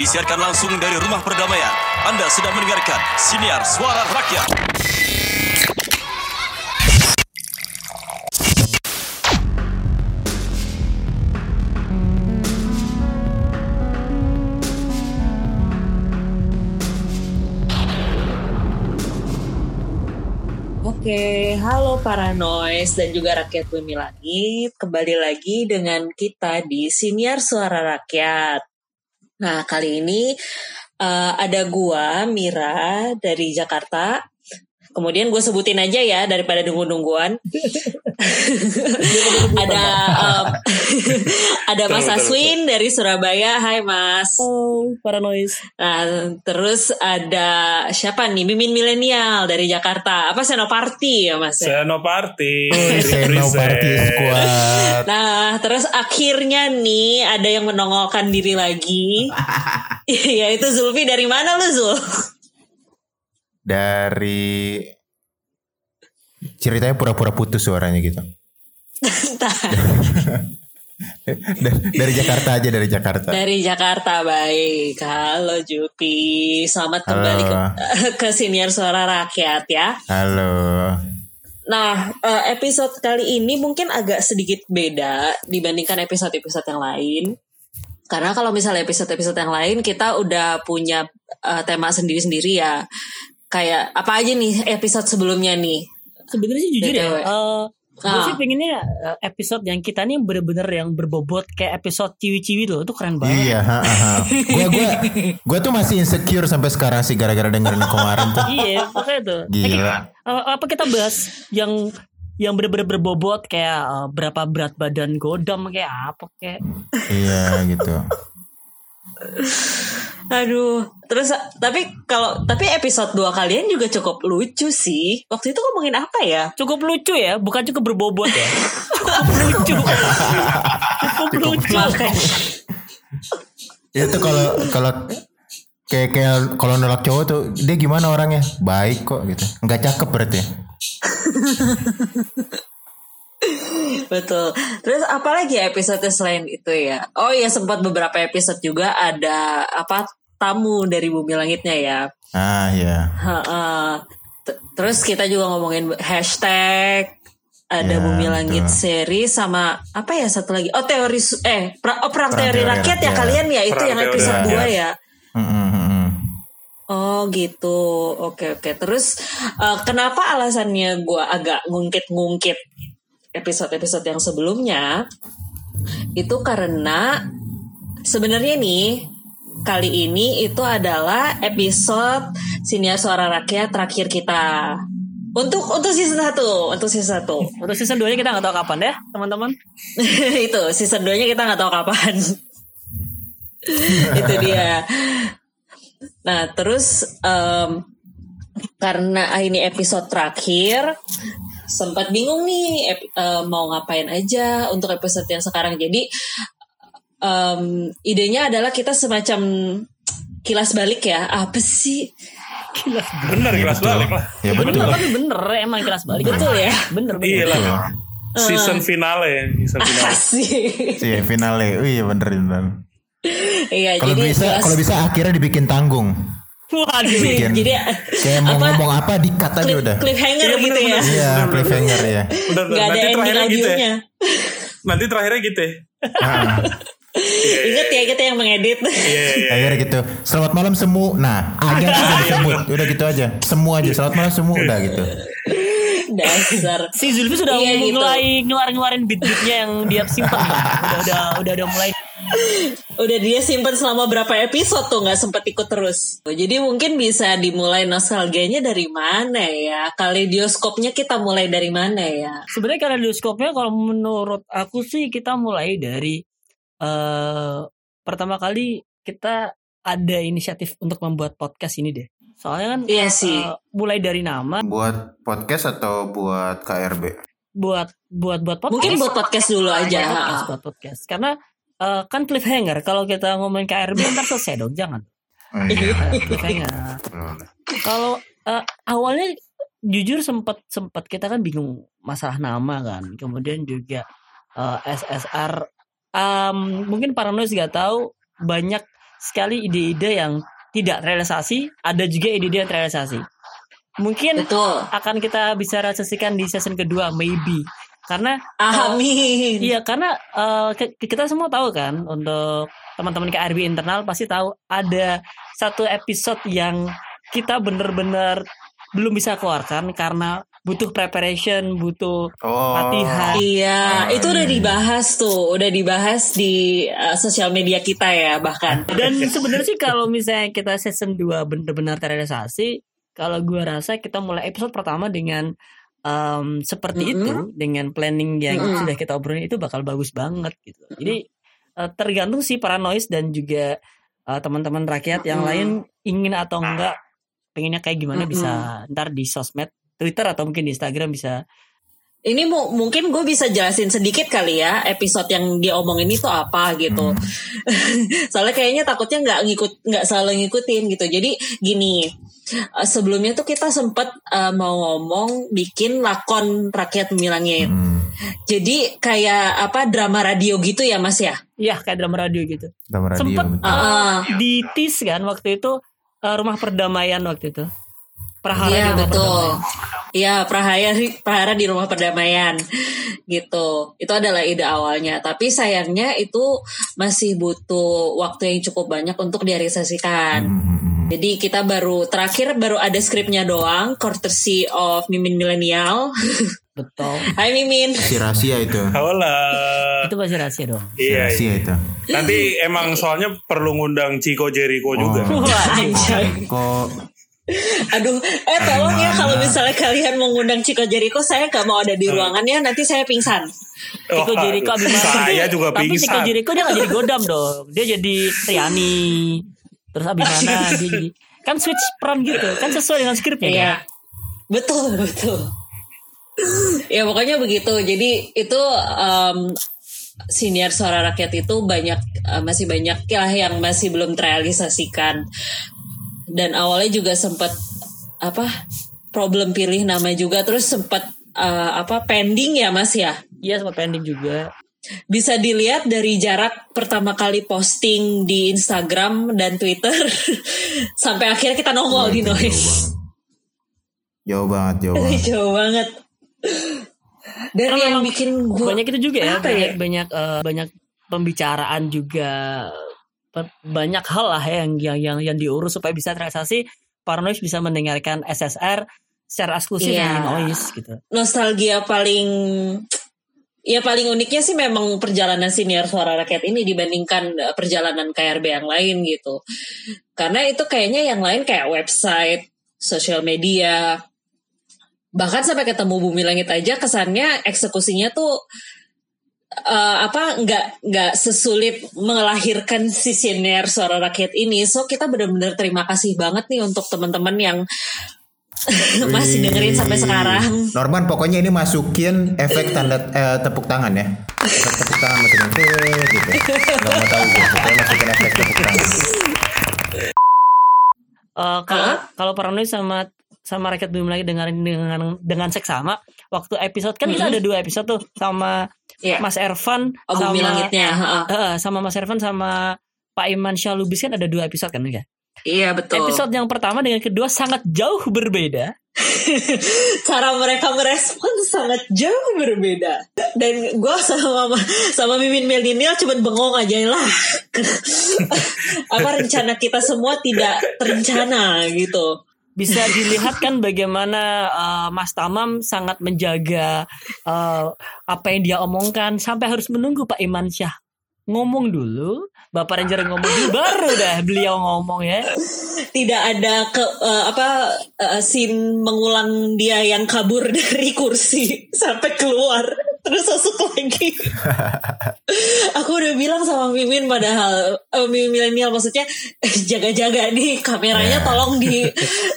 Disiarkan langsung dari Rumah Perdamaian. Anda sedang mendengarkan Siniar Suara Rakyat. Oke, halo para noise dan juga rakyat bumi langit. Kembali lagi dengan kita di Siniar Suara Rakyat. Nah, kali ini uh, ada gua, Mira, dari Jakarta. Kemudian gue sebutin aja ya daripada nunggu-nungguan. ada um, ada Mas Aswin dari Surabaya. Hai Mas. Oh, paranoid. Nah, terus ada siapa nih? Mimin milenial dari Jakarta. Apa Senoparty ya Mas? Senoparty. Oh, Senoparty Squad. Nah, terus akhirnya nih ada yang menongolkan diri lagi. Yaitu Zulfi dari mana lu Zul? Dari ceritanya pura-pura putus suaranya gitu. dari Jakarta aja dari Jakarta. Dari Jakarta baik. Halo Jupi, selamat kembali ke, ke siniar suara rakyat ya. Halo. Nah, eh, episode kali ini mungkin agak sedikit beda dibandingkan episode-episode yang lain. Karena kalau misalnya episode-episode yang lain kita udah punya uh, tema sendiri-sendiri ya. Kayak apa aja nih episode sebelumnya nih? Sebenarnya sih jujur ya, BTW. uh, gue Ah. sih pengennya uh, episode yang kita nih bener-bener yang berbobot kayak episode ciwi-ciwi tuh, itu keren banget. Iya. Gua gua gua tuh masih insecure sampai sekarang sih gara-gara dengerin yang kemarin tuh. Iya, makanya tuh. Eh, Gila. uh, apa kita bahas yang yang bener-bener berbobot kayak uh, berapa berat badan godam kayak apa kayak Iya gitu. Aduh, terus tapi kalau tapi episode dua kalian juga cukup lucu sih. Waktu itu ngomongin apa ya? cukup lucu ya, bukan cukup berbobot ya. cukup lucu. cukup lucu. Makanya Itu kalau kalau kayak kayak kalau nolak cowok tuh dia gimana orangnya? Baik kok gitu. Enggak cakep berarti. betul. Terus apalagi ya episode selain itu ya? Oh ya sempat beberapa episode juga ada apa tamu dari Bumi Langitnya ya. Ah ya. T- Terus kita juga ngomongin hashtag ada Ya, Bumi Langit betul. series sama apa ya satu lagi? Oh teori eh pra- oh, perang, Perang teori teori rakyat ya rakyat. kalian ya itu Perang yang episode. 2 ya. Mm. Oh gitu, oke oke. Terus eh, kenapa alasannya gue agak ngungkit-ngungkit episode-episode yang sebelumnya? Itu karena sebenarnya nih kali ini itu adalah episode siniar suara rakyat terakhir kita. Untuk untuk season 1, untuk season 1. Untuk season 2 nya kita nggak tahu kapan ya, teman-teman. itu season 2 nya kita nggak tahu kapan. itu dia. Nah terus em, karena ini episode terakhir sempat bingung nih ep- eh, mau ngapain aja untuk episode yang sekarang. Jadi em, idenya adalah kita semacam kilas balik ya. Apa sih? Bener kelas balik lah. Ya betul. Bener tapi bener emang kelas balik. Betul ya? Bener bener. Iya lah. Eh. Season finale, season finale. Iya finale. Wih bener bener. Iya Kalau jadi bisa kilas- kalau bisa akhirnya dibikin tanggung. Waduh. Bikin. jadi Kayak mau apa, ngomong apa dikat aja udah. cliffhanger Iya, gitu ya. bener-bener. Iya cliffhanger ya. Bener, bener. Nggak ada Nanti ending terakhirnya gitu ya. Nanti terakhirnya gitu ya. Ah, Ingat ya kita yang mengedit. Iya, iya, iya. akhirnya gitu. Selamat malam semu. Nah aja sudah disebut. Udah gitu aja. Semua aja. Selamat malam semu. Udah gitu. Dasar. Si Zulfi sudah Iya, gitu. mulai ngeluarin-ngeluarin beat-beatnya yang dia simpan. udah, udah udah udah mulai Udah dia simpen selama berapa episode tuh nggak sempet ikut terus. Jadi mungkin bisa dimulai nostalgianya dari mana ya? Kaleidoskopnya kita mulai dari mana ya? Sebenarnya karena bioskopnya kalau menurut aku sih kita mulai dari eh pertama kali kita ada inisiatif untuk membuat podcast ini deh. Soalnya kan Iya sih. eh, mulai dari nama Buat podcast atau buat KRB? buat buat buat podcast. Mungkin buat podcast dulu aja. Buat podcast, buat podcast. Karena eh, kan cliffhanger kalau kita ngomongin KRB ntar selesai dong jangan. Oh, iya. cliffhanger. Kalau eh, awalnya jujur sempat sempat kita kan bingung masalah nama kan. Kemudian juga eh, SSR em, mungkin para noise gak tahu banyak sekali ide-ide yang tidak realisasi, ada juga ide-ide yang terrealisasi. Mungkin Betul. akan kita bisa realisasikan di season kedua, maybe. Karena Amin. Iya karena ke- kita semua tahu kan untuk teman-teman KRB internal pasti tahu ada satu episode yang kita bener-bener belum bisa keluarkan karena butuh preparation, butuh Oh. latihan. Iya, itu udah dibahas tuh, udah dibahas di uh, sosial media kita ya bahkan. Dan sebenarnya sih kalau misalnya kita season 2 benar-benar terrealisasi, kalau gua rasa kita mulai episode pertama dengan em, seperti Mm-mm. itu, dengan planning yang Mm-mm. sudah kita obrolin itu bakal bagus banget gitu. Jadi eh, tergantung sih para noise dan juga eh, teman-teman rakyat yang Mm-mm. lain ingin atau enggak pengennya kayak gimana Mm-mm. bisa ntar di sosmed Twitter atau mungkin di Instagram bisa Ini mu- mungkin gue bisa jelasin sedikit kali ya episode yang dia omongin itu apa gitu. Soalnya kayaknya takutnya nggak ngikut nggak selalu ngikutin gitu. Jadi gini, eh, sebelumnya tuh kita sempet eh, mau ngomong bikin lakon rakyat memilangit. Hmm. Jadi kayak apa drama radio gitu ya Mas ya? ya kayak drama radio gitu. Drama radio. Sempet betul. Ah. di tease kan waktu itu eh, rumah perdamaian waktu itu. Prahara Iya rumah betul. perdamaian. Iya prahara prahara di rumah perdamaian gitu. Itu adalah ide awalnya. Tapi sayangnya itu masih butuh waktu yang cukup banyak untuk direalisasikan. Hmm. Jadi kita baru terakhir baru ada skripnya doang, courtesy of Mimin Milenial. Betul. Hai Mimin. Si rahasia itu. Hola. Itu masih rahasia dong. Si Iya, rahasia iya. itu. Nanti emang soalnya perlu ngundang Chico Jericho juga. Oh. Anjay. Kok Aduh, eh tolong ya kalau misalnya kalian mau ngundang Chico Jericho, saya gak mau ada di ruangannya, nanti saya pingsan. Chico Wah, Jericho Abimana. Saya Tapi- juga Tapi Chico pingsan. Jericho dia gak jadi godam dong. Dia jadi Triani. Terus Abimana dia jadi kan switch peran gitu. Kan sesuai dengan skripnya Iya. kan. Betul, betul. ya pokoknya begitu. Jadi itu em, siniar suara rakyat itu banyak eh, masih banyak lah yang masih belum terrealisasikan. Dan awalnya juga sempat apa problem pilih nama juga terus sempat eh, apa pending ya Mas ya. Iya sempat pending juga. Bisa dilihat dari jarak pertama kali posting di Instagram dan Twitter sampai akhirnya kita nongol di noise. jauh banget, jauh banget. Jauh banget. Dan Karena yang bikin gue banyak itu juga ya apa banyak ya? banyak eh, banyak pembicaraan juga banyak hal lah ya yang yang yang, yang diurus supaya bisa terrealisasi Paranoid bisa mendengarkan SSR secara eksklusif Iya. di noise gitu. nostalgia paling ya paling uniknya sih memang perjalanan senior suara rakyat ini dibandingkan eh, perjalanan KRB yang lain gitu. Karena itu kayaknya yang lain kayak website, sosial media, bahkan sampai ketemu Bumi Langit aja kesannya eksekusinya tuh eh, apa nggak nggak sesulit melahirkan si senior suara rakyat ini. So kita benar-benar terima kasih banget nih untuk teman-teman yang masih dengerin sampai sekarang. Norman pokoknya ini masukin efek tanda eh, tepuk tangan ya. Efek tepuk tangan masukin gitu. Gak mau tahu gue. Pokoknya masukin efek tepuk tangan. Eh, kalau Hah? kalau paranoid sama sama rakyat belum lagi dengerin dengan dengan seksama waktu episode kan kita ada dua episode tuh sama Iya. Mas Ervan Oh, sama langitnya. heeh. Eh, sama Mas Ervan sama Pak Iman Syalubis kan ada dua episode kan ya. Iya betul. Episode yang pertama dengan kedua sangat jauh berbeda. Cara mereka merespon sangat jauh berbeda. Dan gue sama sama Mimin Milenial cuma bengong aja lah. Apa rencana kita semua tidak terencana gitu. Bisa dilihat kan bagaimana eh, Mas Tamam sangat menjaga eh, apa yang dia omongkan. Sampai harus menunggu Pak Iman Syah ngomong dulu, Bapak Ranger ngomong dulu baru dah beliau ngomong ya. Tidak ada ke eh, apa eh, scene mengulang dia yang kabur dari kursi sampai keluar terus masuk lagi. Aku udah bilang sama Mimin padahal eh, Mimin milenial maksudnya eh, jaga-jaga nih kameranya Ya. tolong di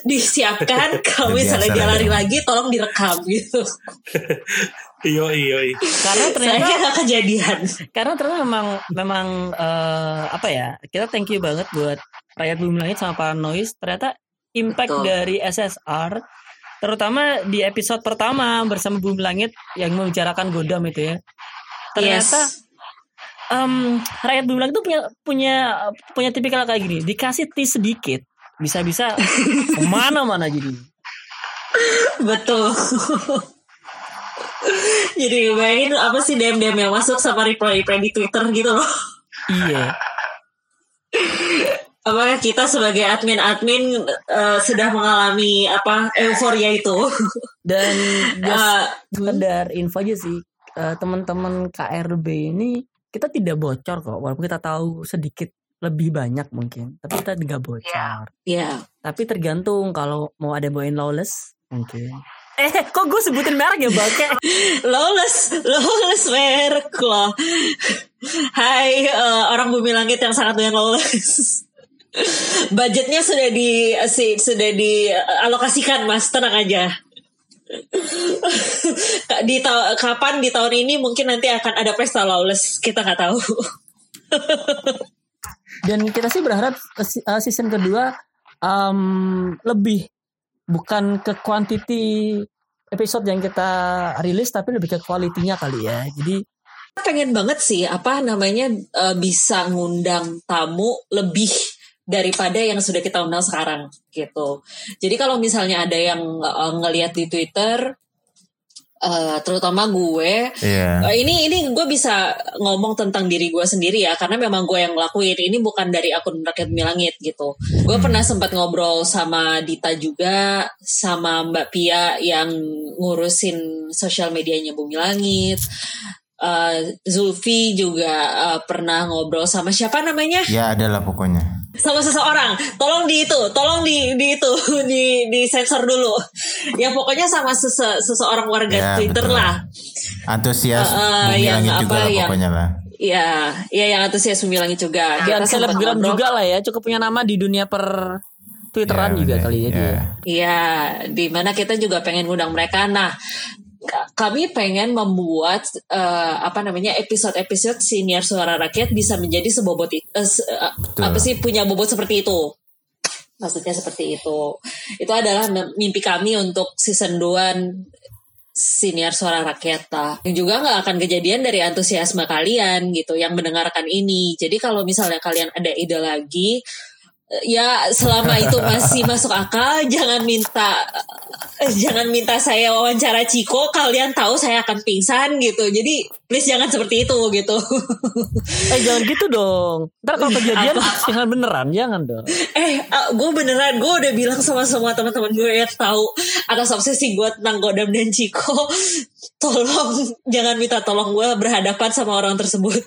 disiapkan kalau misalnya dia lari lagi tolong direkam gitu. Iyo iyo. Karena ternyata kejadian. karena ternyata memang memang eh, apa ya kita thank you banget buat rakyat bumi langit sama para noise ternyata impact Betul. dari SSR terutama di episode pertama bersama bumi langit yang membicarakan godam itu ya ternyata Yes. em, rakyat Bumi Langit tuh punya punya punya tipikal kayak gini. Dikasih tis sedikit, bisa-bisa ke mana-mana jadi. Betul. Jadi bayangin apa sih DM-DM yang masuk sama reply-reply di Twitter gitu loh. Iya. Apakah kita sebagai admin-admin eh, sudah mengalami apa euforia itu? Dan Eh, sekedar info aja sih eh, teman-teman KRB ini kita tidak bocor kok walaupun kita tahu sedikit lebih banyak mungkin tapi kita tidak bocor ya, tapi tergantung kalau mau ada yang bawain lawless mungkin eh kok gue sebutin merek ya bake lawless, lawless merek loh. Hai eh, orang bumi langit yang sangat dengan lawless. Budgetnya sudah di si, sudah dialokasikan mas, tenang aja. di ta- kapan di tahun ini mungkin nanti akan ada pesta lawless kita nggak tahu. dan kita sih berharap eh, eh, season kedua em, lebih bukan ke quantity episode yang kita rilis tapi lebih ke kualitinya kali ya jadi pengen banget sih apa namanya eh, bisa ngundang tamu lebih daripada yang sudah kita undang sekarang gitu. Jadi kalau misalnya ada yang eh, ngelihat di Twitter eh, terutama gue Iya. eh, ini ini gue bisa ngomong tentang diri gue sendiri ya karena memang gue yang ngelakuin ini bukan dari akun rakyat Bumi langit gitu. Gue pernah sempat ngobrol sama Dita juga sama Mbak Pia yang ngurusin sosial medianya Bumi Langit. Eh, Zulfi juga eh, pernah ngobrol sama siapa namanya? Ya adalah pokoknya. Sama seseorang. Tolong di itu, tolong di di itu di di sensor dulu. Ya pokoknya sama sese- seseorang warga Ya, Twitter betul. lah. Antusias Eh, eh, bumi yang langit juga apa, lah yang- pokoknya lah. Iya, iya yang antusias Bumi Langit juga. dan Kita selebgram juga lah ya cukup punya nama di dunia per twitteran Ya, juga bener. kali ya, dia. Ya. Iya, di mana kita juga pengen ngundang mereka. Nah, kami pengen membuat eh, apa namanya episode-episode siniar suara rakyat bisa menjadi sebobot eh, Betul. apa sih punya bobot seperti itu. Maksudnya seperti itu. Itu adalah mimpi kami untuk season 2 siniar suara rakyat lah. Yang juga nggak akan kejadian dari antusiasme kalian gitu yang mendengarkan ini. Jadi kalau misalnya kalian ada ide lagi ya selama itu masih masuk akal jangan minta eh, jangan minta saya wawancara Ciko kalian tahu saya akan pingsan gitu. Jadi please jangan seperti itu gitu. Eh jangan gitu dong. Ntar kalau kejadian jangan beneran jangan dong. Eh gue beneran gue udah bilang sama semua teman-teman gue yang tahu atas obsesi gue tentang Godam dan Ciko. Tolong jangan minta tolong gue berhadapan sama orang tersebut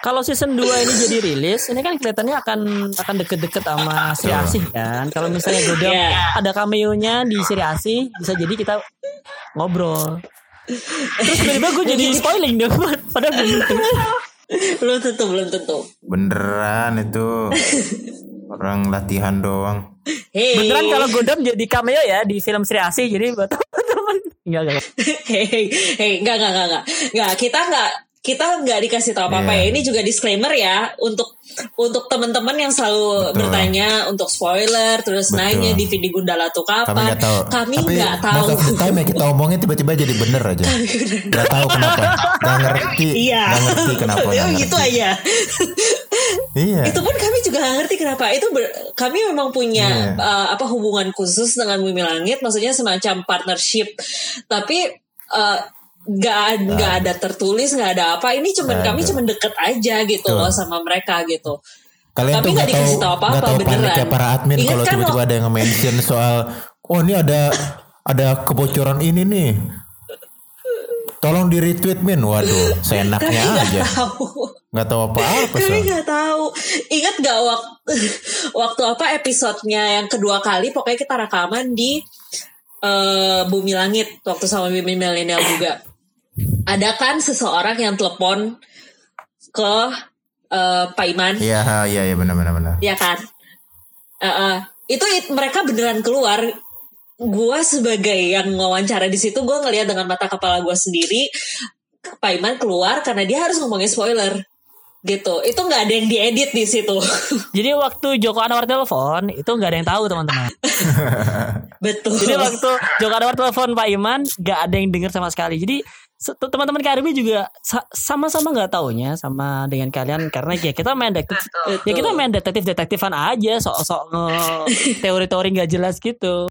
kalau season 2 ini jadi rilis ini kan kelihatannya akan akan deket-deket sama Sri Asih kan? Kalau misalnya Godam Iya. ada cameo-nya di Sri Asih bisa jadi kita ngobrol. Terus tiba-tiba gue jadi spoiling dong padahal begitu belum tentu belum tentu. Beneran itu. Orang latihan doang. hey. Beneran kalau Godam jadi cameo ya di film Sri Asih jadi buat teman-teman. Enggak enggak. Hei, enggak, enggak, enggak, enggak, enggak. Kita enggak, kita enggak dikasih tahu apa-apa Iya. ya. Ini juga disclaimer ya untuk untuk teman-teman yang selalu Betul. bertanya untuk spoiler, terus Betul. nanya DVD Gundala tuh Kami kapan? nggak tahu. Kami Tapi nggak tahu. ya kita omongin tiba-tiba jadi bener aja. Gak tahu kenapa. Gak ngerti. Iya. Gak ngerti kenapa. Ya, nggak gitu aja. Iya. Itu pun kami juga nggak ngerti kenapa. Itu ber- kami memang punya Iya. uh, apa hubungan khusus dengan Bumi Langit, maksudnya semacam partnership. Tapi uh, nggak nggak ada tertulis, nggak ada apa. Ini cuman Nggak kami cuman deket aja gitu Betul. loh sama mereka gitu. Kalian Tapi tuh nggak gak dikasih tahu, apa-apa, nggak tahu beneran. paniknya para admin Ingat kalau kan tiba-tiba ada yang nge-mention soal oh ini ada ada kebocoran ini nih. Tolong di retweet min. Waduh, seenaknya Kami aja. tahu. Nggak tahu apa-apa Kami nggak tahu. Ingat gak waktu waktu apa episodenya yang kedua kali pokoknya kita rekaman di eh, Bumi Langit waktu sama Bumi Milenial juga. Ada kan seseorang yang telepon ke eh, Pak Iman, Iya, iya, iya benar benar benar. ya kan? Eh, eh, itu it- mereka beneran keluar. Gua sebagai yang wawancara di situ, gue ngeliat dengan mata kepala gue sendiri, Pak Iman keluar karena dia harus ngomongin spoiler gitu. Itu nggak ada yang diedit di situ. Jadi waktu Joko Anwar telepon itu nggak ada yang tahu teman-teman. Betul. Jadi waktu Joko Anwar telepon Pak Iman nggak ada yang dengar sama sekali. Jadi teman-teman KRB juga sa- sama-sama nggak taunya sama dengan kalian karena ya kita main detektif Betul. ya kita main detektif detektifan aja sok-sok nge- teori-teori nggak jelas gitu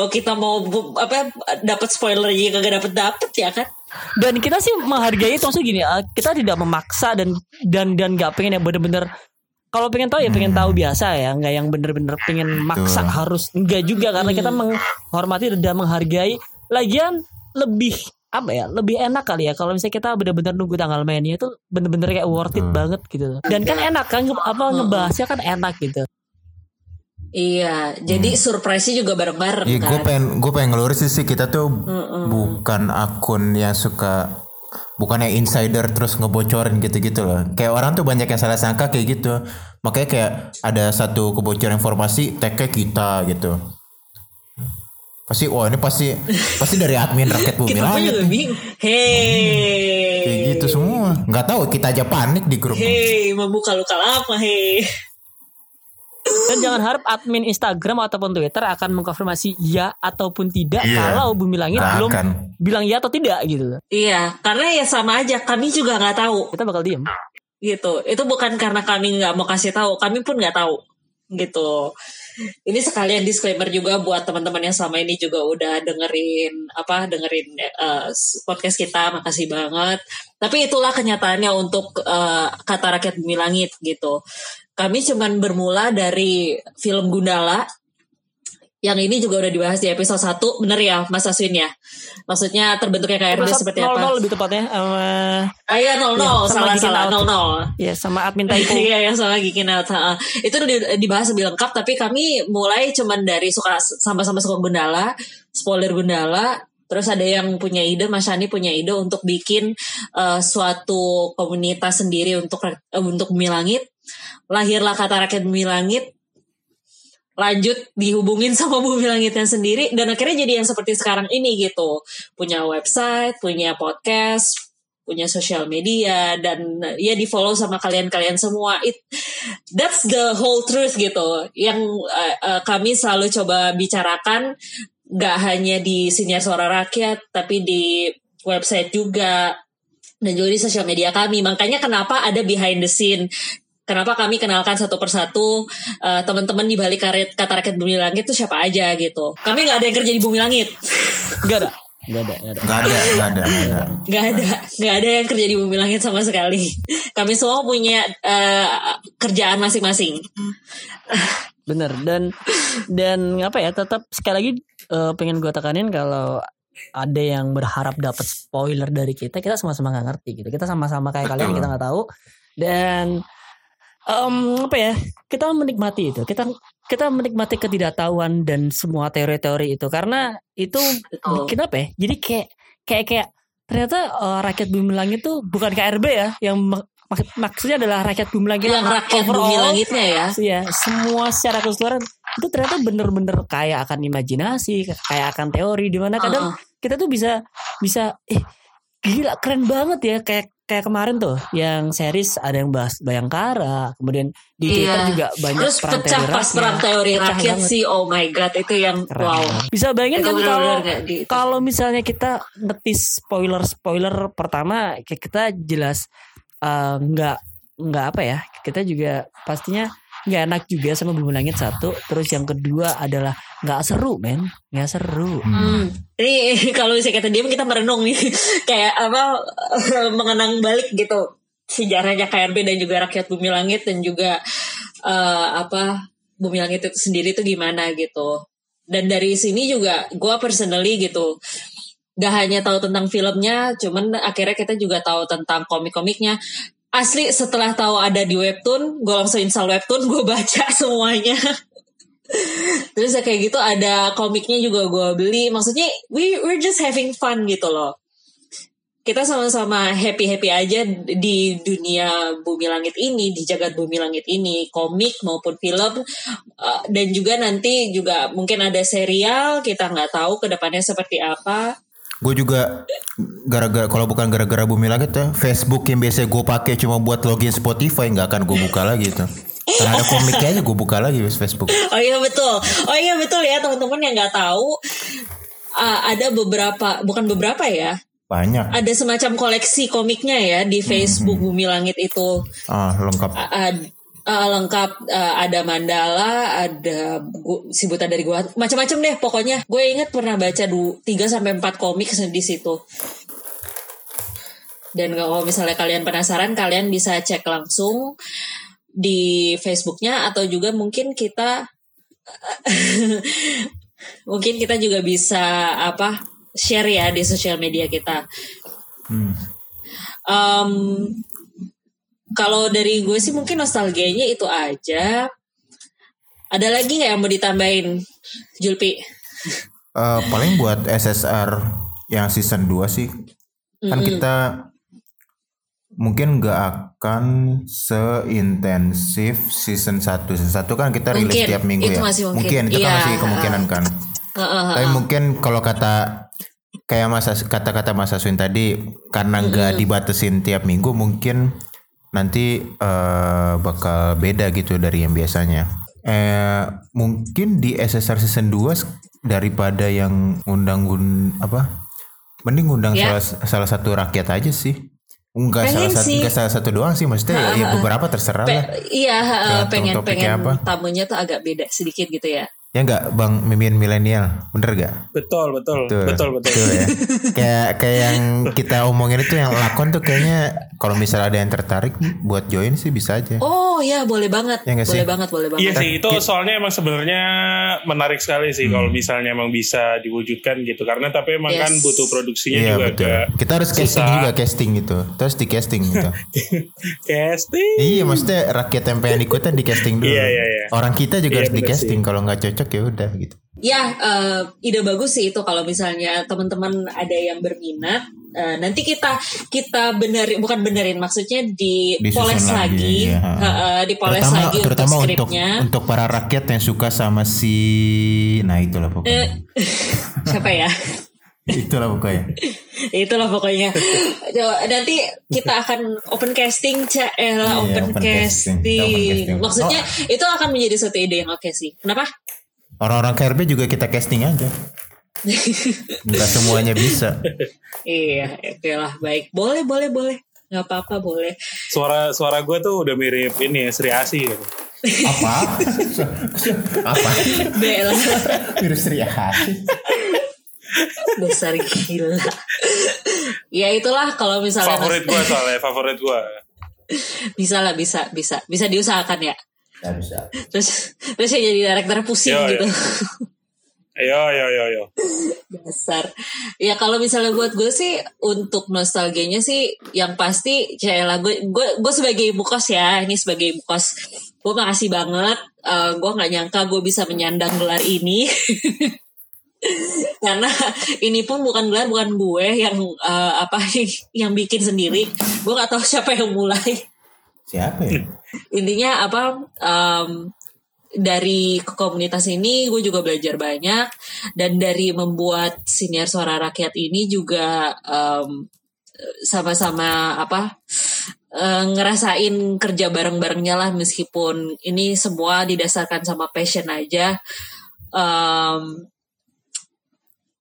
Oh kita mau apa dapat spoiler aja kagak dapet dapet ya kan? dan kita sih menghargai itu maksudnya gini eh, kita tidak memaksa dan dan dan nggak pengen yang bener-bener kalau pengen tahu ya pengen tahu biasa ya nggak yang bener-bener pengen maksa harus enggak juga karena kita menghormati dan menghargai lagian lebih apa ya lebih enak kali ya kalau misalnya kita bener-bener nunggu tanggal mainnya itu bener-bener kayak worth it banget gitu dan kan enak kan apa ngebahasnya kan enak gitu Iya, jadi surprise-nya juga bareng-bareng Iya, gue kan. pengen gue pengen ngelurusin sih kita tuh bukan akun yang suka bukan yang insider terus ngebocorin gitu-gitu loh. Kayak orang tuh banyak yang salah sangka kayak gitu. Makanya kayak ada satu kebocoran informasi tag kita gitu. Pasti wah ini pasti pasti dari admin rakyat bumi Kita langit juga bingung. Hei. Kayak gitu semua. Nggak tahu kita aja panik di grup. Hei, membuka luka lama, hei. dan jangan harap admin Instagram ataupun Twitter akan mengkonfirmasi ya ataupun tidak Iya. kalau bumi langit Nggak belum akan. bilang ya atau tidak gitu Iya, karena ya sama aja. Kami juga nggak tahu kita bakal diem gitu. Itu bukan karena kami nggak mau kasih tahu, kami pun nggak tahu gitu. Ini sekalian disclaimer juga buat teman-teman yang selama ini juga udah dengerin apa dengerin eh, podcast kita, makasih banget. Tapi itulah kenyataannya untuk eh, kata rakyat bumi langit gitu. Kami cuman bermula dari film Gundala yang ini juga udah dibahas di episode 1 bener ya Mas Aswin ya? Maksudnya terbentuknya KRB Episode seperti apa? 00 lebih tepatnya sama Ah iya 00 Ya, salah salah. Out. 00 ya sama admin typo Iya yang sama Out ha. Itu udah di- dibahas lebih lengkap Tapi kami mulai cuman dari suka Sama-sama suka Gundala Spoiler Gundala. Terus ada yang punya ide Mas Shani punya ide Untuk bikin eh, Suatu komunitas sendiri Untuk eh, untuk Bumi Langit. Lahirlah kata rakyat Bumi Langit lanjut dihubungin sama bumi langitnya sendiri dan akhirnya jadi yang seperti sekarang ini gitu. Punya website punya podcast punya sosial media dan uh, ya di follow sama kalian-kalian semua. It that's the whole truth gitu. Yang uh, uh, kami selalu coba bicarakan nggak hanya di siniar suara rakyat tapi di website juga dan juga di sosial media kami. Makanya kenapa ada behind the scene kenapa kami kenalkan satu persatu uh, teman-teman di balik karet kata rakyat bumi langit itu siapa aja gitu. Kami nggak ada yang kerja di bumi langit. Gak ada. Gak ada, gak ada. Nggak ada, nggak ada, nggak ada. nggak ada nggak ada yang kerja di bumi langit sama sekali. Kami semua punya uh, kerjaan masing-masing. Bener dan dan apa ya tetap sekali lagi eh, pengen gue tekanin kalau ada yang berharap dapat spoiler dari kita kita sama-sama nggak ngerti gitu. Kita sama-sama kayak kalian Betul. kita nggak tahu. Dan em, apa ya kita menikmati itu kita kita menikmati ketidaktahuan dan semua teori-teori itu karena itu Betul. bikin apa ya jadi kayak kayak kayak ternyata eh, rakyat bumi langit tuh bukan KRB ya yang mak- mak- maksudnya adalah rakyat bumi langit yang rakyat bumi overall. langitnya ya ya semua secara keseluruhan itu ternyata bener-bener kayak akan imajinasi kayak akan teori di mana kadang Uh-uh. kita tuh bisa bisa eh gila keren banget ya kayak kayak kemarin tuh yang series ada yang bahas Bayangkara kemudian di Iya. Twitter juga banyak terus perang pecah teori pas rakyat. perang teori rakyat sih oh my god itu yang Keren wow bisa bayangin kan kalau di- kalau misalnya kita ngetis spoiler spoiler pertama kayak kita jelas eh, nggak nggak apa ya kita juga pastinya nggak enak juga sama bumi langit satu terus yang kedua adalah nggak seru men nggak seru Hmm. Ini kalau misalnya kita diam kita merenung nih kayak apa mengenang balik gitu sejarahnya KRB dan juga rakyat Bumi Langit dan juga eh, apa Bumi Langit itu sendiri itu gimana gitu. Dan dari sini juga gue personally gitu gak hanya tahu tentang filmnya, cuman akhirnya kita juga tahu tentang komik-komiknya. Asli setelah tahu ada di webtoon, gue langsung install webtoon, gue baca semuanya. Terus ya kayak gitu ada komiknya juga gue beli. Maksudnya we we're just having fun gitu loh. Kita sama-sama happy-happy aja di dunia bumi langit ini, di jagat bumi langit ini, komik maupun film, Uh, dan juga nanti juga mungkin ada serial, kita nggak tahu ke depannya seperti apa. Gue juga gara-gara kalau bukan gara-gara bumi langit ya Facebook yang biasa gue pakai cuma buat login Spotify nggak akan gue buka lagi itu. Karena ada komiknya aja gue buka lagi Facebook. Oh iya betul, oh iya betul ya teman-teman yang nggak tahu. uh, ada beberapa bukan beberapa ya Banyak. ada semacam koleksi komiknya ya di Facebook Bumi Langit itu Ah, lengkap. A- ad- uh, lengkap uh, ada mandala, ada gu- si buta dari gua, macam-macam deh pokoknya. Gue inget pernah baca du 3 sampai 4 komik di situ. Dan kalau misalnya kalian penasaran, kalian bisa cek langsung di Facebooknya atau juga mungkin kita mungkin kita juga bisa apa share ya di sosial media kita. Hmm. Em, kalau dari gue sih mungkin nostalgianya itu aja. Ada lagi nggak yang mau ditambahin, Julpi? Eh, paling buat SSR yang season 2 sih. Kan kita mungkin nggak akan seintensif season 1 season 1 kan kita rilis Mungkin, tiap minggu itu ya? masih mungkin. itu kan Iya, masih kemungkinan kan. Heeh, tapi mungkin kalau kata kayak masa kata-kata Mas Aswin tadi karena nggak dibatasin tiap minggu mungkin nanti eh, bakal beda gitu dari yang biasanya eh mungkin di SSR season 2 daripada yang undang gun apa mending undang Ya. salah, salah satu rakyat aja sih Enggak salah Pengen satu sih. enggak salah satu doang sih maksudnya ya beberapa terserah Pe- lah iya, Tergantung pengen pengen apa. tamunya tuh agak beda sedikit gitu ya. Ya enggak Bang Mimin milenial bener gak Betul, betul, Tuh, betul, betul. tuh ya. kayak kayak yang kita omongin itu yang lakon tuh kayaknya kalau misalnya ada yang tertarik buat join sih bisa aja. Oh ya boleh banget, Ya boleh banget, boleh banget. Iya sih, itu soalnya emang sebenarnya menarik sekali sih kalau misalnya emang bisa diwujudkan gitu. Karena tapi emang Yes. kan butuh produksinya Iya juga betul. agak Kita harus casting susah. juga casting gitu. Terus di casting gitu. casting. iya maksudnya rakyat yang pengen ikutan di casting dulu. Iya, iya, iya. Orang kita juga Iya, harus di casting. Kalau nggak cocok ya udah gitu. Ya, eh, ide bagus sih itu kalau misalnya teman-teman ada yang berminat, eh, nanti kita kita benerin, bukan benerin, maksudnya di Disusun poles lagi, lagi, ya. eh, dipoles terutama lagi terutama untuk untuk skripnya. untuk para rakyat yang suka sama si nah itulah pokoknya. siapa ya? itulah pokoknya. Itulah pokoknya. Nanti kita akan open casting, Cak. Eh, lah, Iya, open, open casting. open casting. Oh. Maksudnya itu akan menjadi satu ide yang oke sih. Kenapa? Orang-orang KRB juga kita casting aja. Enggak semuanya bisa. iya, oke lah. Baik. Boleh, boleh, boleh. Nggak apa-apa, boleh. Suara suara gue tuh udah mirip ini ya, Sri Asi gitu. Apa? Apa? Bella. Virus Riyahati. Dasar gila. ya itulah kalau misalnya Favorit gue soalnya, favorit gue. bisa lah bisa bisa bisa diusahakan ya. Ya bisa. Terus terus saya jadi director pusing Yo, gitu. Ayo, yo, yo, yo. Dasar. Ya kalau misalnya buat gue sih untuk nostalgianya sih yang pasti lah gue gue gue sebagai ibu kos ya ini sebagai ibu kos gue makasih banget Eh, gue nggak nyangka gue bisa menyandang gelar ini karena ini pun bukan gelar bukan gue yang eh, apa yang bikin sendiri gue nggak tahu siapa yang mulai Siapa ya? intinya apa em, dari komunitas ini gue juga belajar banyak. Dan dari membuat siniar suara rakyat ini juga em, sama-sama apa eh, ngerasain kerja bareng-barengnya lah meskipun ini semua didasarkan sama passion aja. Em,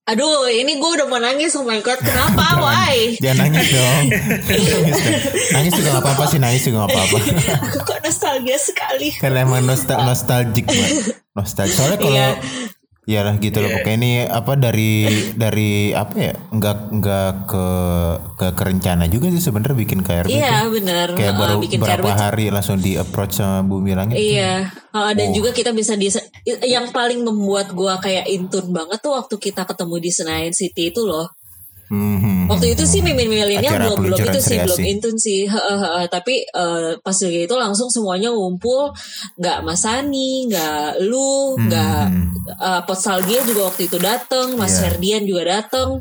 aduh ini gue udah mau nangis oh my god kenapa why Jangan nangis dong. nangis dong. Nangis juga gak apa-apa sih, nangis juga gak apa-apa. aku kok nostalgia sekali Karena emang nostal nostalgic banget. Nostalgic. Soalnya kalau Iya. Ya lah gitu loh pokoknya ini apa dari dari apa ya nggak nggak ke ke kerencana juga sih sebenarnya bikin KRB iya tuh. bener kayak baru bikin berapa KRB hari langsung di approach sama Bumi Langit Iya, Uh, dan Oh. juga kita bisa di yang paling membuat gua kayak intun banget tuh waktu kita ketemu di Senayan City itu loh. Hmm, Waktu itu sih mimin milenial belum belum itu sih belum intun sih. Tapi uh, pas lagi itu langsung semuanya ngumpul, nggak Mas Sani, nggak lu, nggak uh, Potsalgia juga waktu itu dateng, Mas Iya. Ferdian juga dateng.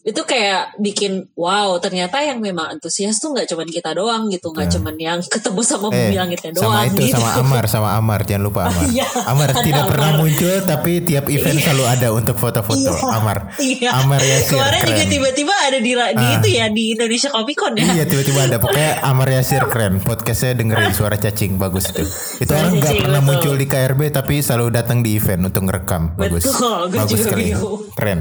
Itu kayak bikin wow ternyata yang memang antusias tuh nggak cuman kita doang gitu nggak cuman yang ketemu sama bumi langitnya doang sama itu gitu. Sama Amar sama Amar jangan lupa Amar. Iya, Amar tidak pernah Amar. muncul tapi tiap event selalu ada untuk foto-foto. Amar. Iya. Amar Yasir Kemarin juga keren. tiba-tiba ada di, di Ah. itu ya di Indonesia Comic Con ya. Iya tiba-tiba ada. Pokoknya Amar Yasir keren. Podcastnya dengerin suara cacing bagus itu. Itu Suara orang nggak pernah betul. muncul di KRB tapi selalu datang di event untuk ngerekam. Bagus. Betul, bagus juga sekali. bingung. keren.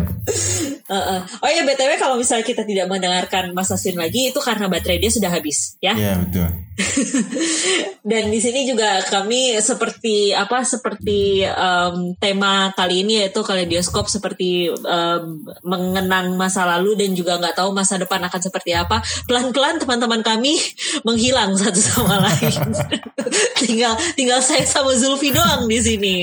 Heeh. Oh ya btw kalau misalnya kita tidak mendengarkan Mas Aswin lagi itu karena baterai dia sudah habis ya. Iya betul Dan di sini juga kami seperti apa seperti em, tema kali ini yaitu kaleidoskop seperti em, mengenang masa lalu dan juga nggak tahu masa depan akan seperti apa. Pelan-pelan teman-teman kami menghilang satu sama lain. tinggal tinggal saya sama Zulfi doang di sini.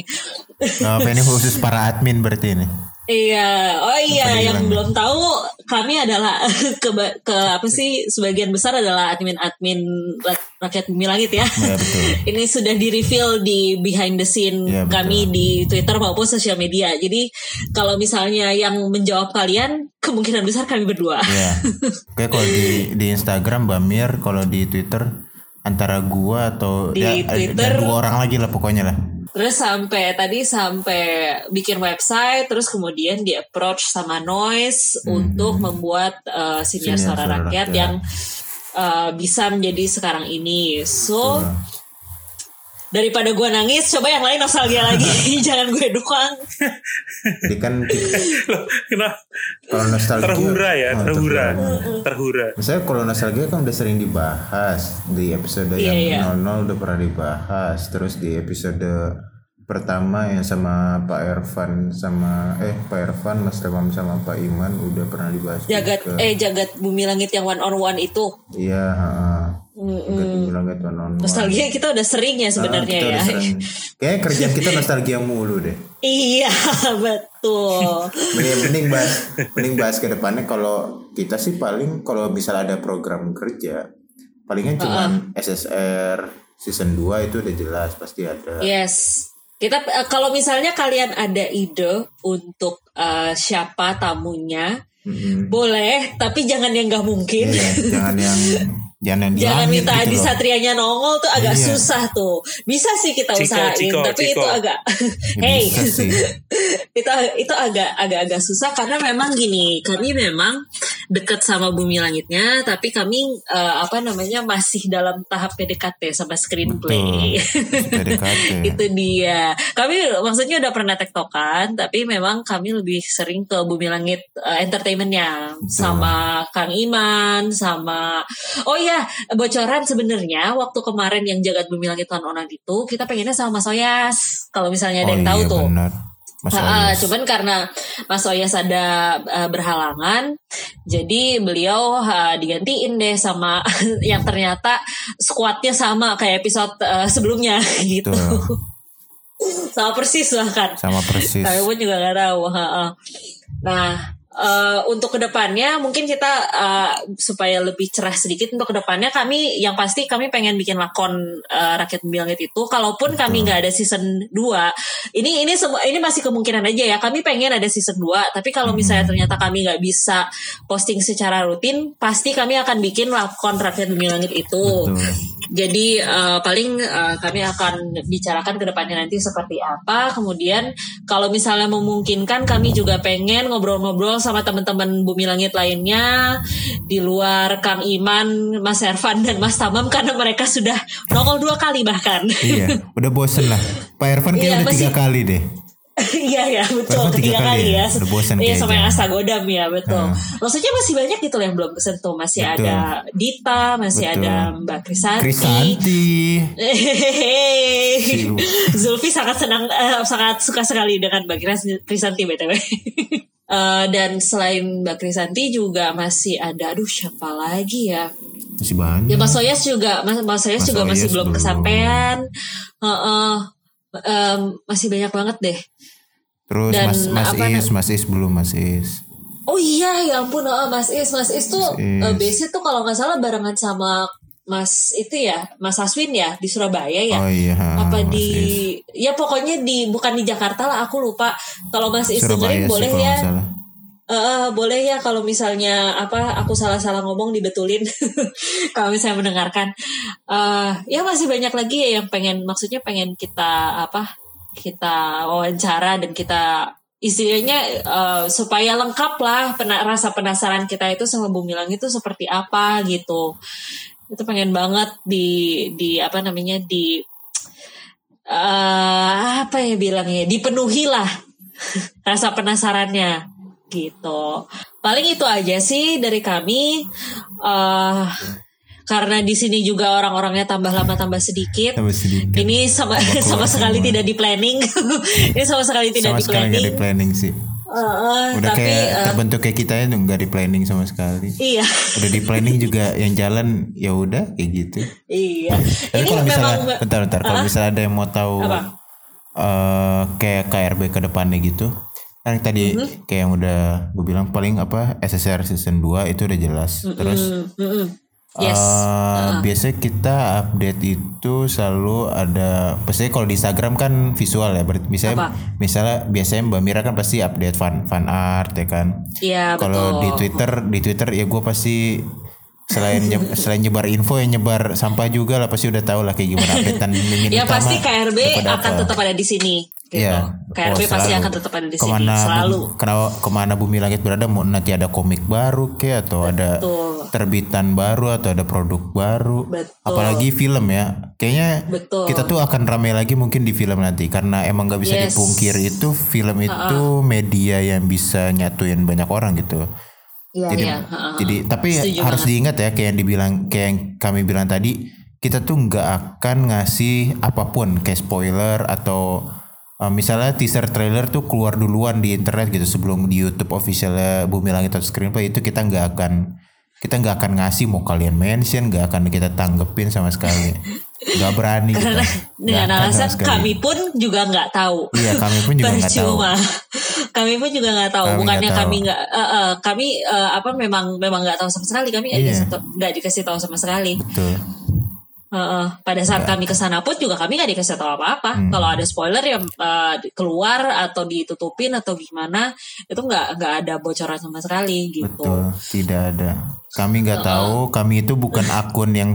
Oh, ini khusus para admin berarti ini Iya, oh iya, yang belum tahu kami adalah ke, ke apa sih sebagian besar adalah admin-admin rak- rakyat bumi langit ya. ya betul Ini sudah di reveal di behind the scene betul. kami di Twitter maupun sosial media. Jadi kalau misalnya yang menjawab kalian kemungkinan besar kami berdua. Iya. Oke kalau di di Instagram Bamir, kalau di Twitter antara gua atau Di ya, Twitter- ada dua orang lagi lah pokoknya lah. Terus sampai tadi sampai bikin website, terus kemudian di approach sama Noise untuk membuat uh, Hmm. Siniar suara Suara rakyat Rakyat. yang uh, bisa menjadi sekarang ini. So daripada gue nangis, coba yang lain nostalgia lagi, jangan gue doang. Jadi kan Loh, kenapa? kalau nostalgia Terhura ya, Oh, terhura. terhura. Terhura. Misalnya kalau nostalgia kan udah sering dibahas di episode iya. yang 00 udah pernah dibahas, terus di episode pertama yang sama Pak Ervan sama eh Pak Ervan Mas Remam sama Pak Iman udah pernah dibahas Jagat juga. eh jagat bumi langit yang one on one itu. Iya, heeh. Jagat bilang gitu non. Nostalgia kita udah sering ya sebenarnya kita ya. sering. Kayaknya kerjaan kita nostalgia mulu deh. iya, betul. Mending, mending bahas mending bahas ke depannya kalau kita sih paling kalau misal ada program kerja palingan cuma SSR season 2 itu udah jelas pasti ada. Yes. Kita eh, kalau misalnya kalian ada ide untuk eh, siapa tamunya, Mm-mm. boleh, tapi jangan yang nggak mungkin. Iya, jangan yang jangan di Jangan langit minta gitu Adi loh. Satrianya nongol tuh agak Iya. susah tuh. Bisa sih kita Ciko, usahain, Ciko, tapi Ciko. itu agak Ya, hey. itu itu agak agak agak susah karena memang gini kami memang deket sama bumi langitnya tapi kami eh, apa namanya masih dalam tahap PDKT sama screenplay PDKT. itu dia kami maksudnya udah pernah tektokan tapi memang kami lebih sering ke bumi langit eh, entertainmentnya sama Kang Iman sama oh ya bocoran sebenarnya waktu kemarin yang jagat bumi langit tahun onan itu kita pengennya sama Mas Oyas kalau misalnya ada Oh yang tahu iya tuh benar. Mas Oyas. cuman karena Mas Oyas ada uh, berhalangan, jadi beliau uh, digantiin deh sama yang ternyata squadnya sama kayak episode uh, sebelumnya gitu, Betul. sama persis bahkan. Sama persis. Tapi pun juga nggak tahu. Nah, eh, untuk ke depannya mungkin kita eh, supaya lebih cerah sedikit untuk ke depannya kami yang pasti kami pengen bikin lakon eh, rakyat Bumi langit itu. Kalaupun kami nggak ada season 2 ini ini semua ini masih kemungkinan aja ya. Kami pengen ada season 2 tapi kalau misalnya ternyata kami nggak bisa posting secara rutin, pasti kami akan bikin lakon rakyat Bumi langit itu. Betul. Jadi eh, paling eh, kami akan bicarakan ke depannya nanti seperti apa. Kemudian kalau misalnya memungkinkan kami juga pengen ngobrol-ngobrol sama teman-teman Bumi Langit lainnya di luar Kang Iman, Mas Ervan dan Mas Tamam karena mereka sudah nongol dua kali bahkan. iya, udah bosen lah. Pak Irfan kayaknya Iya, udah tiga masih- kali deh. Iya ya betul tiga tiga kali kali ya? ya. Udah bosan Iya sama yang Astagodam ya betul. Hmm. Maksudnya masih banyak gitu yang belum kesentuh. Masih Betul. ada Dita, masih Betul. ada Mbak Krisanti. Krisanti. Zulfi sangat senang, eh, sangat suka sekali dengan Mbak Kris- Krisanti btw. Eh, dan selain Mbak Krisanti juga masih ada, aduh siapa lagi ya? Masih banyak. Ya Mas Soyas juga, Mas, Mas Soyas Mas juga masih belum belum. kesampaian. Heeh. Em, masih banyak banget deh. Terus dan Mas Mas apa Is, Mas Is belum Mas Is. Oh iya, ya ampun, oh, Mas Is, Mas Is tuh Mas Is. eh, base tuh kalau nggak salah barengan sama Mas itu ya, Mas Aswin ya di Surabaya ya. Oh iya. apa Mas di Is. ya pokoknya di bukan di Jakarta lah aku lupa kalau Mas Is dengerin sih boleh kalau ya. Eh, boleh ya kalau misalnya apa aku salah-salah ngomong dibetulin kalau misalnya mendengarkan Eh, ya masih banyak lagi ya yang pengen maksudnya pengen kita apa kita wawancara dan kita istilahnya eh, supaya lengkap lah pena- rasa penasaran kita itu sama Bumi Langit itu seperti apa gitu itu pengen banget di di apa namanya di eh apa ya bilangnya dipenuhi lah rasa penasarannya gitu paling itu aja sih dari kami eh karena di sini juga orang-orangnya tambah lama tambah sedikit Tambah sedikit. ini sama sama sekali semua. tidak di planning ini sama sekali tidak sama di planning di planning sih. Eh, Udah tapi kayak eh, terbentuk kayak kita itu nggak di planning sama sekali. iya Udah di planning juga yang jalan ya udah kayak gitu. iya Tapi kalau misalnya memang bentar bentar kalau Ah? misalnya ada yang mau tahu Apa? eh kayak KRB ke depannya gitu. Kan tadi Mm-hmm. kayak yang udah gue bilang paling apa SSR season 2 itu udah jelas. Terus Mm, mm, yes. Eh, biasanya kita update itu selalu ada pasti kalau di Instagram kan visual ya berarti misalnya Apa? misalnya biasanya Mbak Mira kan pasti update fan fan art ya kan? Iya kalau di Twitter di Twitter ya gue pasti selain nye- selain nyebar info yang nyebar sampah juga lah pasti udah tahu lah kayak gimana updatean mimin ya pasti KRB akan apa. tetap ada di sini gitu. Iya. KRB Oh, pasti selalu. akan tetap ada di sini ke mana selalu Bu- kena- ke mana bumi langit berada mau nanti ada komik baru ke atau ada Betul. terbitan baru atau ada produk baru Betul. apalagi film ya kayaknya Betul. kita tuh akan ramai lagi mungkin di film nanti karena emang nggak bisa Yes. dipungkir itu film itu media yang bisa nyatuin banyak orang gitu Iya, jadi iya, ha-ha. jadi tapi Setuju harus banget. diingat ya kayak yang dibilang kayak yang kami bilang tadi kita tuh nggak akan ngasih apa pun kayak spoiler atau uh, misalnya teaser trailer tuh keluar duluan di internet gitu sebelum di YouTube officialnya Bumi Langit atau Screenplay itu kita nggak akan kita nggak akan ngasih mau kalian mention nggak akan kita tanggepin sama sekali nggak berani kita. Nggak dengan alasan kami pun juga nggak tahu Iya, kami pun juga nggak tahu. Kami pun juga nggak tahu Kami bukannya tahu. kami nggak eh, eh, kami eh, apa memang memang nggak tahu sama sekali kami nggak Iya. dikasih dikasih tahu sama sekali betul Eh, eh, pada saat kami ke sana pun juga kami nggak dikasih tahu apa-apa Hmm. kalau ada spoiler yang eh, keluar atau ditutupin atau gimana itu nggak nggak ada bocoran sama sekali gitu Betul, tidak ada. Kami nggak tahu, kami itu bukan akun yang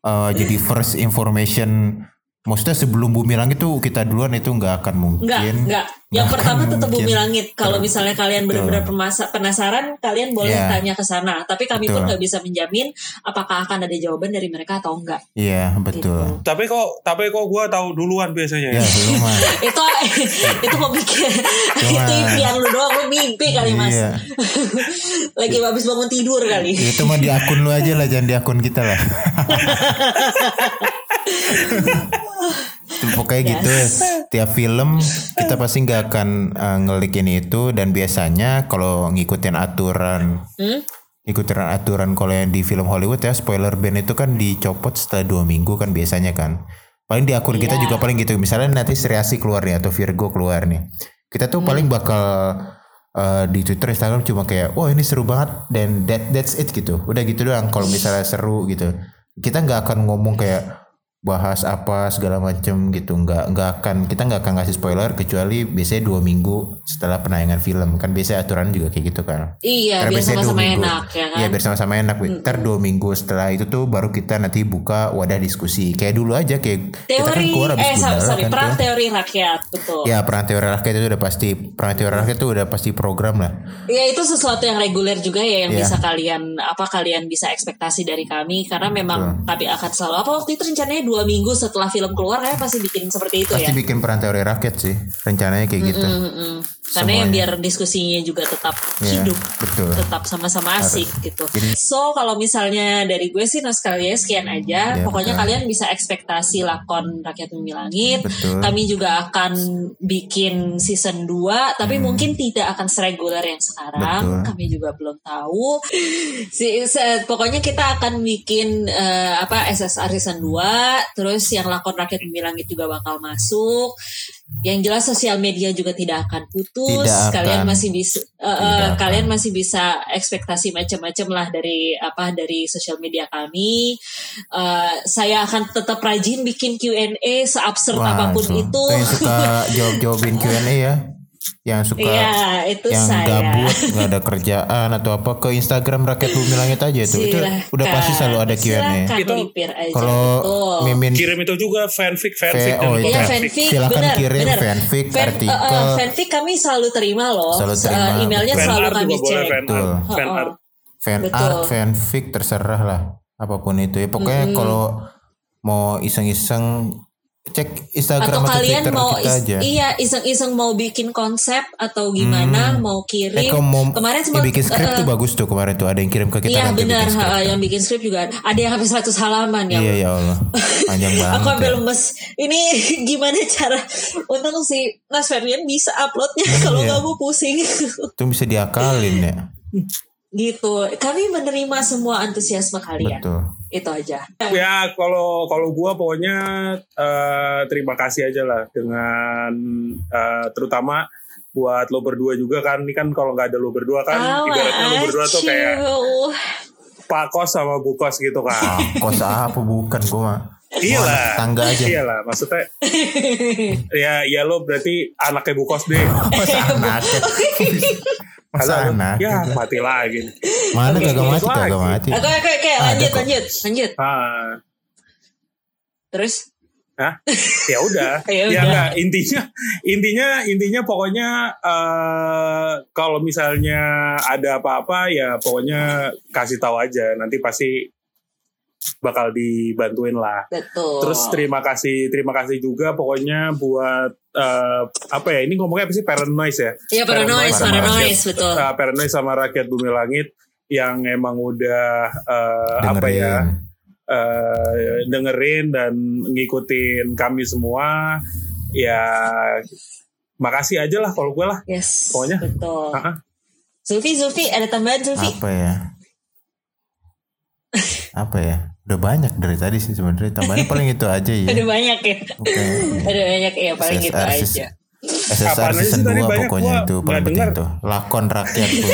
uh, jadi first information. Maksudnya sebelum bumi langit tuh kita duluan itu nggak akan mungkin. Enggak, enggak. Yang Nggak pertama tetap mungkin. bumi langit. Kalau misalnya kalian benar-benar penasaran, kalian boleh Iya. tanya ke sana. Tapi kami pun Betul. nggak bisa menjamin apakah akan ada jawaban dari mereka atau enggak. Iya betul. Tapi kok tapi kok gue tahu duluan biasanya. Ya belum mah. itu itu pemikir Cuma- itu impian lu doang lu mimpi kali mas Iya. lagi habis bangun tidur kali Itu mah di akun lu aja lah, jangan di akun kita lah. Pokoknya gitu. Tiap film kita pasti nggak akan uh, ngelik ini itu. Dan biasanya kalau ngikutin aturan Hmm? ikutin aturan kalau yang di film Hollywood ya spoiler ban itu kan dicopot setelah dua minggu kan biasanya kan. Paling di akun kita Iya. juga paling gitu. Misalnya nanti Sriasi keluar nih atau Virgo keluar nih. Kita tuh paling Hmm. bakal uh, di Twitter Instagram cuma kayak wah ini seru banget. Dan that that's it gitu. Udah gitu doang kalau misalnya seru gitu. Kita nggak akan ngomong kayak bahas apa segala macem gitu nggak nggak akan kita nggak akan ngasih spoiler kecuali biasanya dua minggu setelah penayangan film kan biasanya aturan juga kayak gitu kan iya karena biar sama-sama enak ya kan Iya biar sama-sama enak. Ntar dua minggu setelah itu tuh baru kita nanti buka wadah diskusi. Kayak dulu aja kayak kita kan teori keluar habis eh sorry, sorry kan perang tuh. teori rakyat betul Ya perang teori rakyat itu udah pasti perang teori rakyat itu udah pasti program lah. Ya itu sesuatu yang reguler juga ya yang Iya. bisa kalian apa kalian bisa ekspektasi dari kami karena memang kami akan selalu apa waktu itu rencananya dua minggu setelah film keluar kalian pasti bikin seperti itu Pasti ya. bikin perang teori rakyat sih rencananya kayak gitu. Mm-mm. Karena yang biar diskusinya juga tetap Iya, hidup, betul. tetap sama-sama asik gitu. Jadi- so kalau misalnya dari gue sih Noskalia sekian aja. Iya, Pokoknya betul. kalian bisa ekspektasi lakon Rakyat Bumi Langit. Betul. Kami juga akan bikin season 2 tapi mungkin tidak akan sereguler yang sekarang. Hmm. Betul. Kami juga belum tahu. Si, se- pokoknya kita akan bikin eh, apa SSR season 2 terus yang lakon Rakyat Bumi Langit juga bakal masuk. Yang jelas sosial media juga tidak akan putus. Tidak Kalian akan. masih bisa akan. kalian masih bisa ekspektasi macam-macam lah dari apa dari sosial media kami. Eh, saya akan tetap rajin bikin Q&A seabsurd Wah, apa pun so- itu. yang suka jawab-jawabin Q&A ya. Yang suka Iya, itu yang saya. gabut nggak ada kerjaan atau apa ke Instagram rakyat bumi langit aja itu itu udah pasti selalu ada Q&A Silahkan Itu- kalau mimin Kirim itu juga fanfic, fanfic oh, dan iya. Iya fanfic. Silakan benar, kirim benar. fanfic, Fan- artikel. eh, fanfic kami selalu terima loh. Selalu Se- terima, emailnya betul. Fan selalu kami cek. fan art. Oh, Fan oh. art. fan Betul. art, fanfic terserah lah apa pun itu ya pokoknya kalau mau iseng-iseng cek Instagram atau atau, kalian Twitter mau kita is- aja. iya iseng-iseng mau bikin konsep atau gimana mau kirim Eh, mau kemarin ya, sempat bikin skrip eh, tuh bagus tuh kemarin tuh ada yang kirim ke kita iya benar ha, yang bikin skrip juga ada. ada yang sampai 100 halaman ya Iya ya Allah panjang banget. Aku sampai ya. lemes. Ini gimana cara untung si Mas Ferdian bisa uploadnya kalau Iya. nggak mau pusing. Itu bisa diakalin ya. Gitu. Kami menerima semua antusiasme kalian. Betul. Itu aja. Ya kalau kalau gua pokoknya eh, terima kasih aja lah dengan eh, terutama buat lo berdua juga kan ini kan kalau nggak ada lo berdua kan Oh, ibaratnya lo berdua tuh kayak pak kos sama bu kos gitu kan Ah, kos apa bukan gua mah. iya lah tetangga aja. iya lah maksudnya ya ya lo berarti anaknya bu kos deh Masa anak. Masa anak. ya mati lagi Mana kagak mati kagak mati. Oke oke oke lanjut lanjut lanjut. ah Terus Hah? ya udah Ya ya enggak intinya intinya intinya pokoknya eh kalau misalnya ada apa-apa ya pokoknya kasih tahu aja nanti pasti bakal dibantuin lah betul. terus terima kasih terima kasih juga pokoknya buat eh, apa ya ini ngomongnya apa sih parent noise ya Iya paranoid Paranoid. paranoid betul. Parent noise sama rakyat bumi langit yang emang udah eh, apa ya Dengerin. eh, dengerin dan ngikutin kami semua ya makasih aja lah kalau gue lah Yes. Pokoknya. Betul. Zulfi Zulfi ada tambahan Zulfi? Apa ya? Apa ya? Udah banyak dari tadi sih sebenarnya. Tambahannya paling itu aja ya. Ada banyak ya. Oke. Ada banyak ya paling SSR sis- aja. SSR season sih tadi 2 banyak, pokoknya itu paling penting tuh. Lakon rakyat itu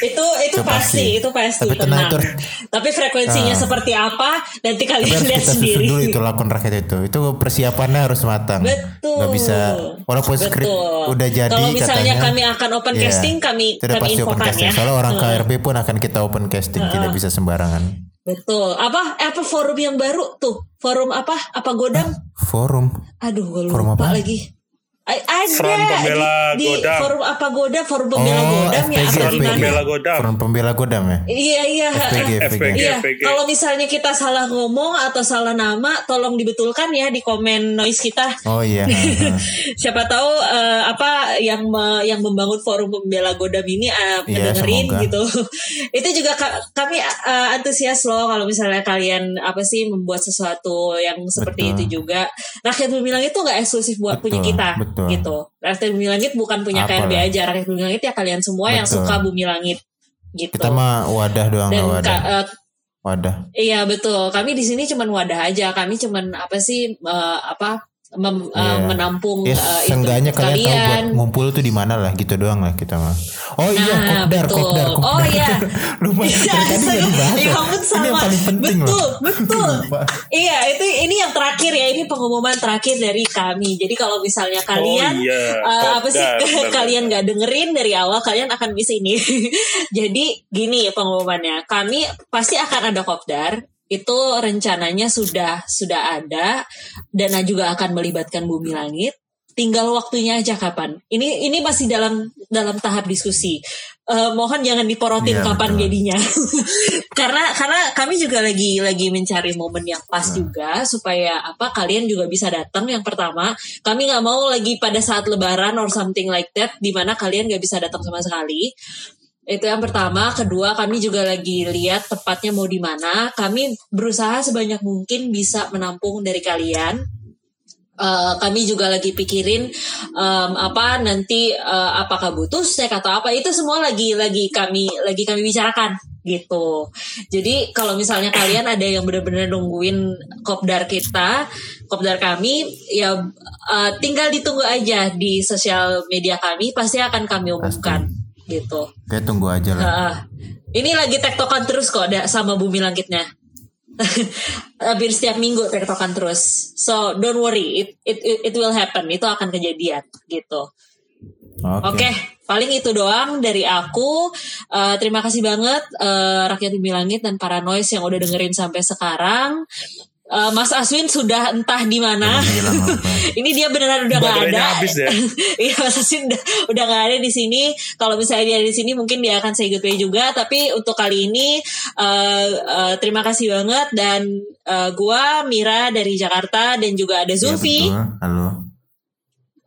itu Itu pasti, itu pasti Tapi tenang, tenang. itu- Tapi frekuensinya Ah. seperti apa nanti kalian lihat kita susun sendiri. dulu itu lakon rakyat itu. Itu persiapannya harus matang. Betul. Nggak bisa walaupun skrip Betul. udah jadi Kalau misalnya katanya. kami akan open Iya. casting, kami Itu udah kami pasti open infokan casting. ya. Soalnya orang Heeh. KRB pun akan kita open casting, tidak bisa sembarangan. Betul. Apa apa forum yang baru tuh? Forum apa? Apa Godam? Forum. Aduh, gue Forum lupa apa? lagi. Ada Front Pembela di, di Godam. forum apa Godam? Forum pembela Godam ya? FPG, Apa Front FPG. gimana? Pembela Godam. Forum pembela Godam ya. Iya iya. FPG, FPG. FPG. Iya, kalau misalnya kita salah ngomong atau salah nama, tolong dibetulkan ya di komen noise kita. Oh iya. Siapa tahu eh, apa yang me- yang membangun forum pembela Godam ini uh, Iya, dengerin semoga. gitu. Itu juga ka- kami eh, antusias loh kalau misalnya kalian apa sih membuat sesuatu yang seperti Betul. itu juga. Rakyat Bumi Langit itu nggak eksklusif buat punya Betul, kita betul. Gitu. Rakyat Bumi Langit bukan punya KRB Apalah. aja. Rakyat Bumi Langit ya kalian semua yang Betul. suka Bumi Langit gitu. Kita mah wadah doang Dan wadah. ka- eh, Wadah. Iya betul. Kami di sini cuman wadah aja. Kami cuman apa sih eh, apa mem- eh, Iya. menampung Ya, eh, itu seenggaknya kalian, tahu buat kalian. ngumpul tuh di mana lah gitu doang lah kita mah. Oh iya, Nah, kopdar, betul. kopdar, kopdar. Oh iya. Lupa. Iya, tadi nggak dibahas. ya loh. ampun Ini sama. yang paling penting betul, loh. betul. Iya, itu ini yang terakhir ya. Ini pengumuman terakhir dari kami. Jadi kalau misalnya kalian oh iya eh, apa sih kalian nggak dengerin dari awal kalian akan bisa ini. Jadi gini pengumumannya. Kami pasti akan ada kopdar. Itu rencananya sudah sudah ada. Dana juga akan melibatkan bumi langit. Tinggal waktunya aja kapan. Ini ini masih dalam dalam tahap diskusi. Eh, mohon jangan diporotin Iya, kapan betul. jadinya. karena karena kami juga lagi lagi mencari momen yang pas Nah. juga supaya apa kalian juga bisa datang yang pertama kami nggak mau lagi pada saat lebaran or something like that di mana kalian nggak bisa datang sama sekali itu yang pertama. Kedua kami juga lagi lihat tepatnya mau di mana. Kami berusaha sebanyak mungkin bisa menampung dari kalian. Eh, kami juga lagi pikirin em, apa nanti eh, apakah butuh snack atau apa. Itu semua lagi lagi kami lagi kami bicarakan gitu. Jadi kalau misalnya kalian ada yang benar-benar nungguin kopdar kita, kopdar kami ya eh, tinggal ditunggu aja di sosial media kami. Pasti akan kami umumkan gitu. Kayak tunggu aja lah. Heeh. ini lagi tektokan terus kok da- sama bumi langitnya. Hampir setiap minggu tektokan terus. So don't worry, it, it it will happen. Itu akan kejadian gitu. Oke, paling itu doang dari aku. Eh, terima kasih banget eh, rakyat Bumi Langit dan para noise yang udah dengerin sampai sekarang. Eh, Mas Aswin sudah entah di mana. Ini dia beneran udah nggak ada. habis ya? Iya Mas Aswin udah udah nggak ada di sini. Kalau misalnya dia ada di sini mungkin dia akan say goodbye juga. Tapi untuk kali ini eh, eh, terima kasih banget dan eh, gua Mira dari Jakarta dan juga ada Iya, Zulfi betul. Halo.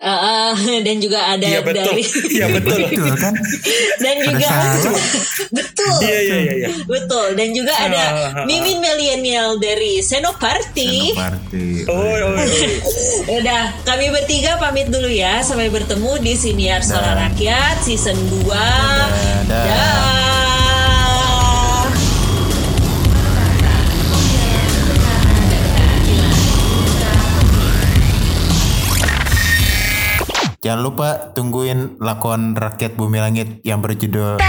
Eh, dan juga ada Iya betul. dari Iya betul. Betul kan? dan Ada juga betul Iya iya iya. iya. betul dan juga ada Ah, ah, ah. Mimin Millennial dari Senoparty. Party. Oh, oh, oh. Udah, kami bertiga pamit dulu ya. Sampai bertemu di Siniar Suara Rakyat season 2. Dadah. Dah. Jangan lupa tungguin lakon Rakyat Bumi Langit yang berjudul